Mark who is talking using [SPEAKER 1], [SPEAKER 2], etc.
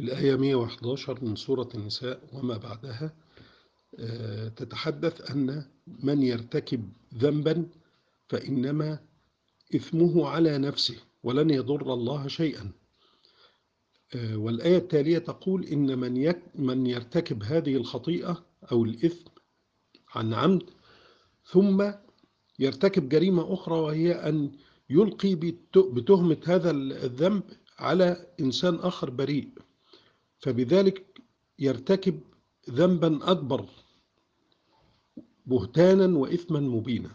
[SPEAKER 1] الآية 111 من سورة النساء وما بعدها تتحدث أن من يرتكب ذنبا فإنما إثمه على نفسه ولن يضر الله شيئا. والآية التالية تقول إن من من يرتكب هذه الخطيئة أو الإثم عن عمد ثم يرتكب جريمة أخرى وهي أن يلقي بتهمة هذا الذنب على إنسان آخر بريء. فبذلك يرتكب ذنبا أكبر بهتانا وإثما مبينا.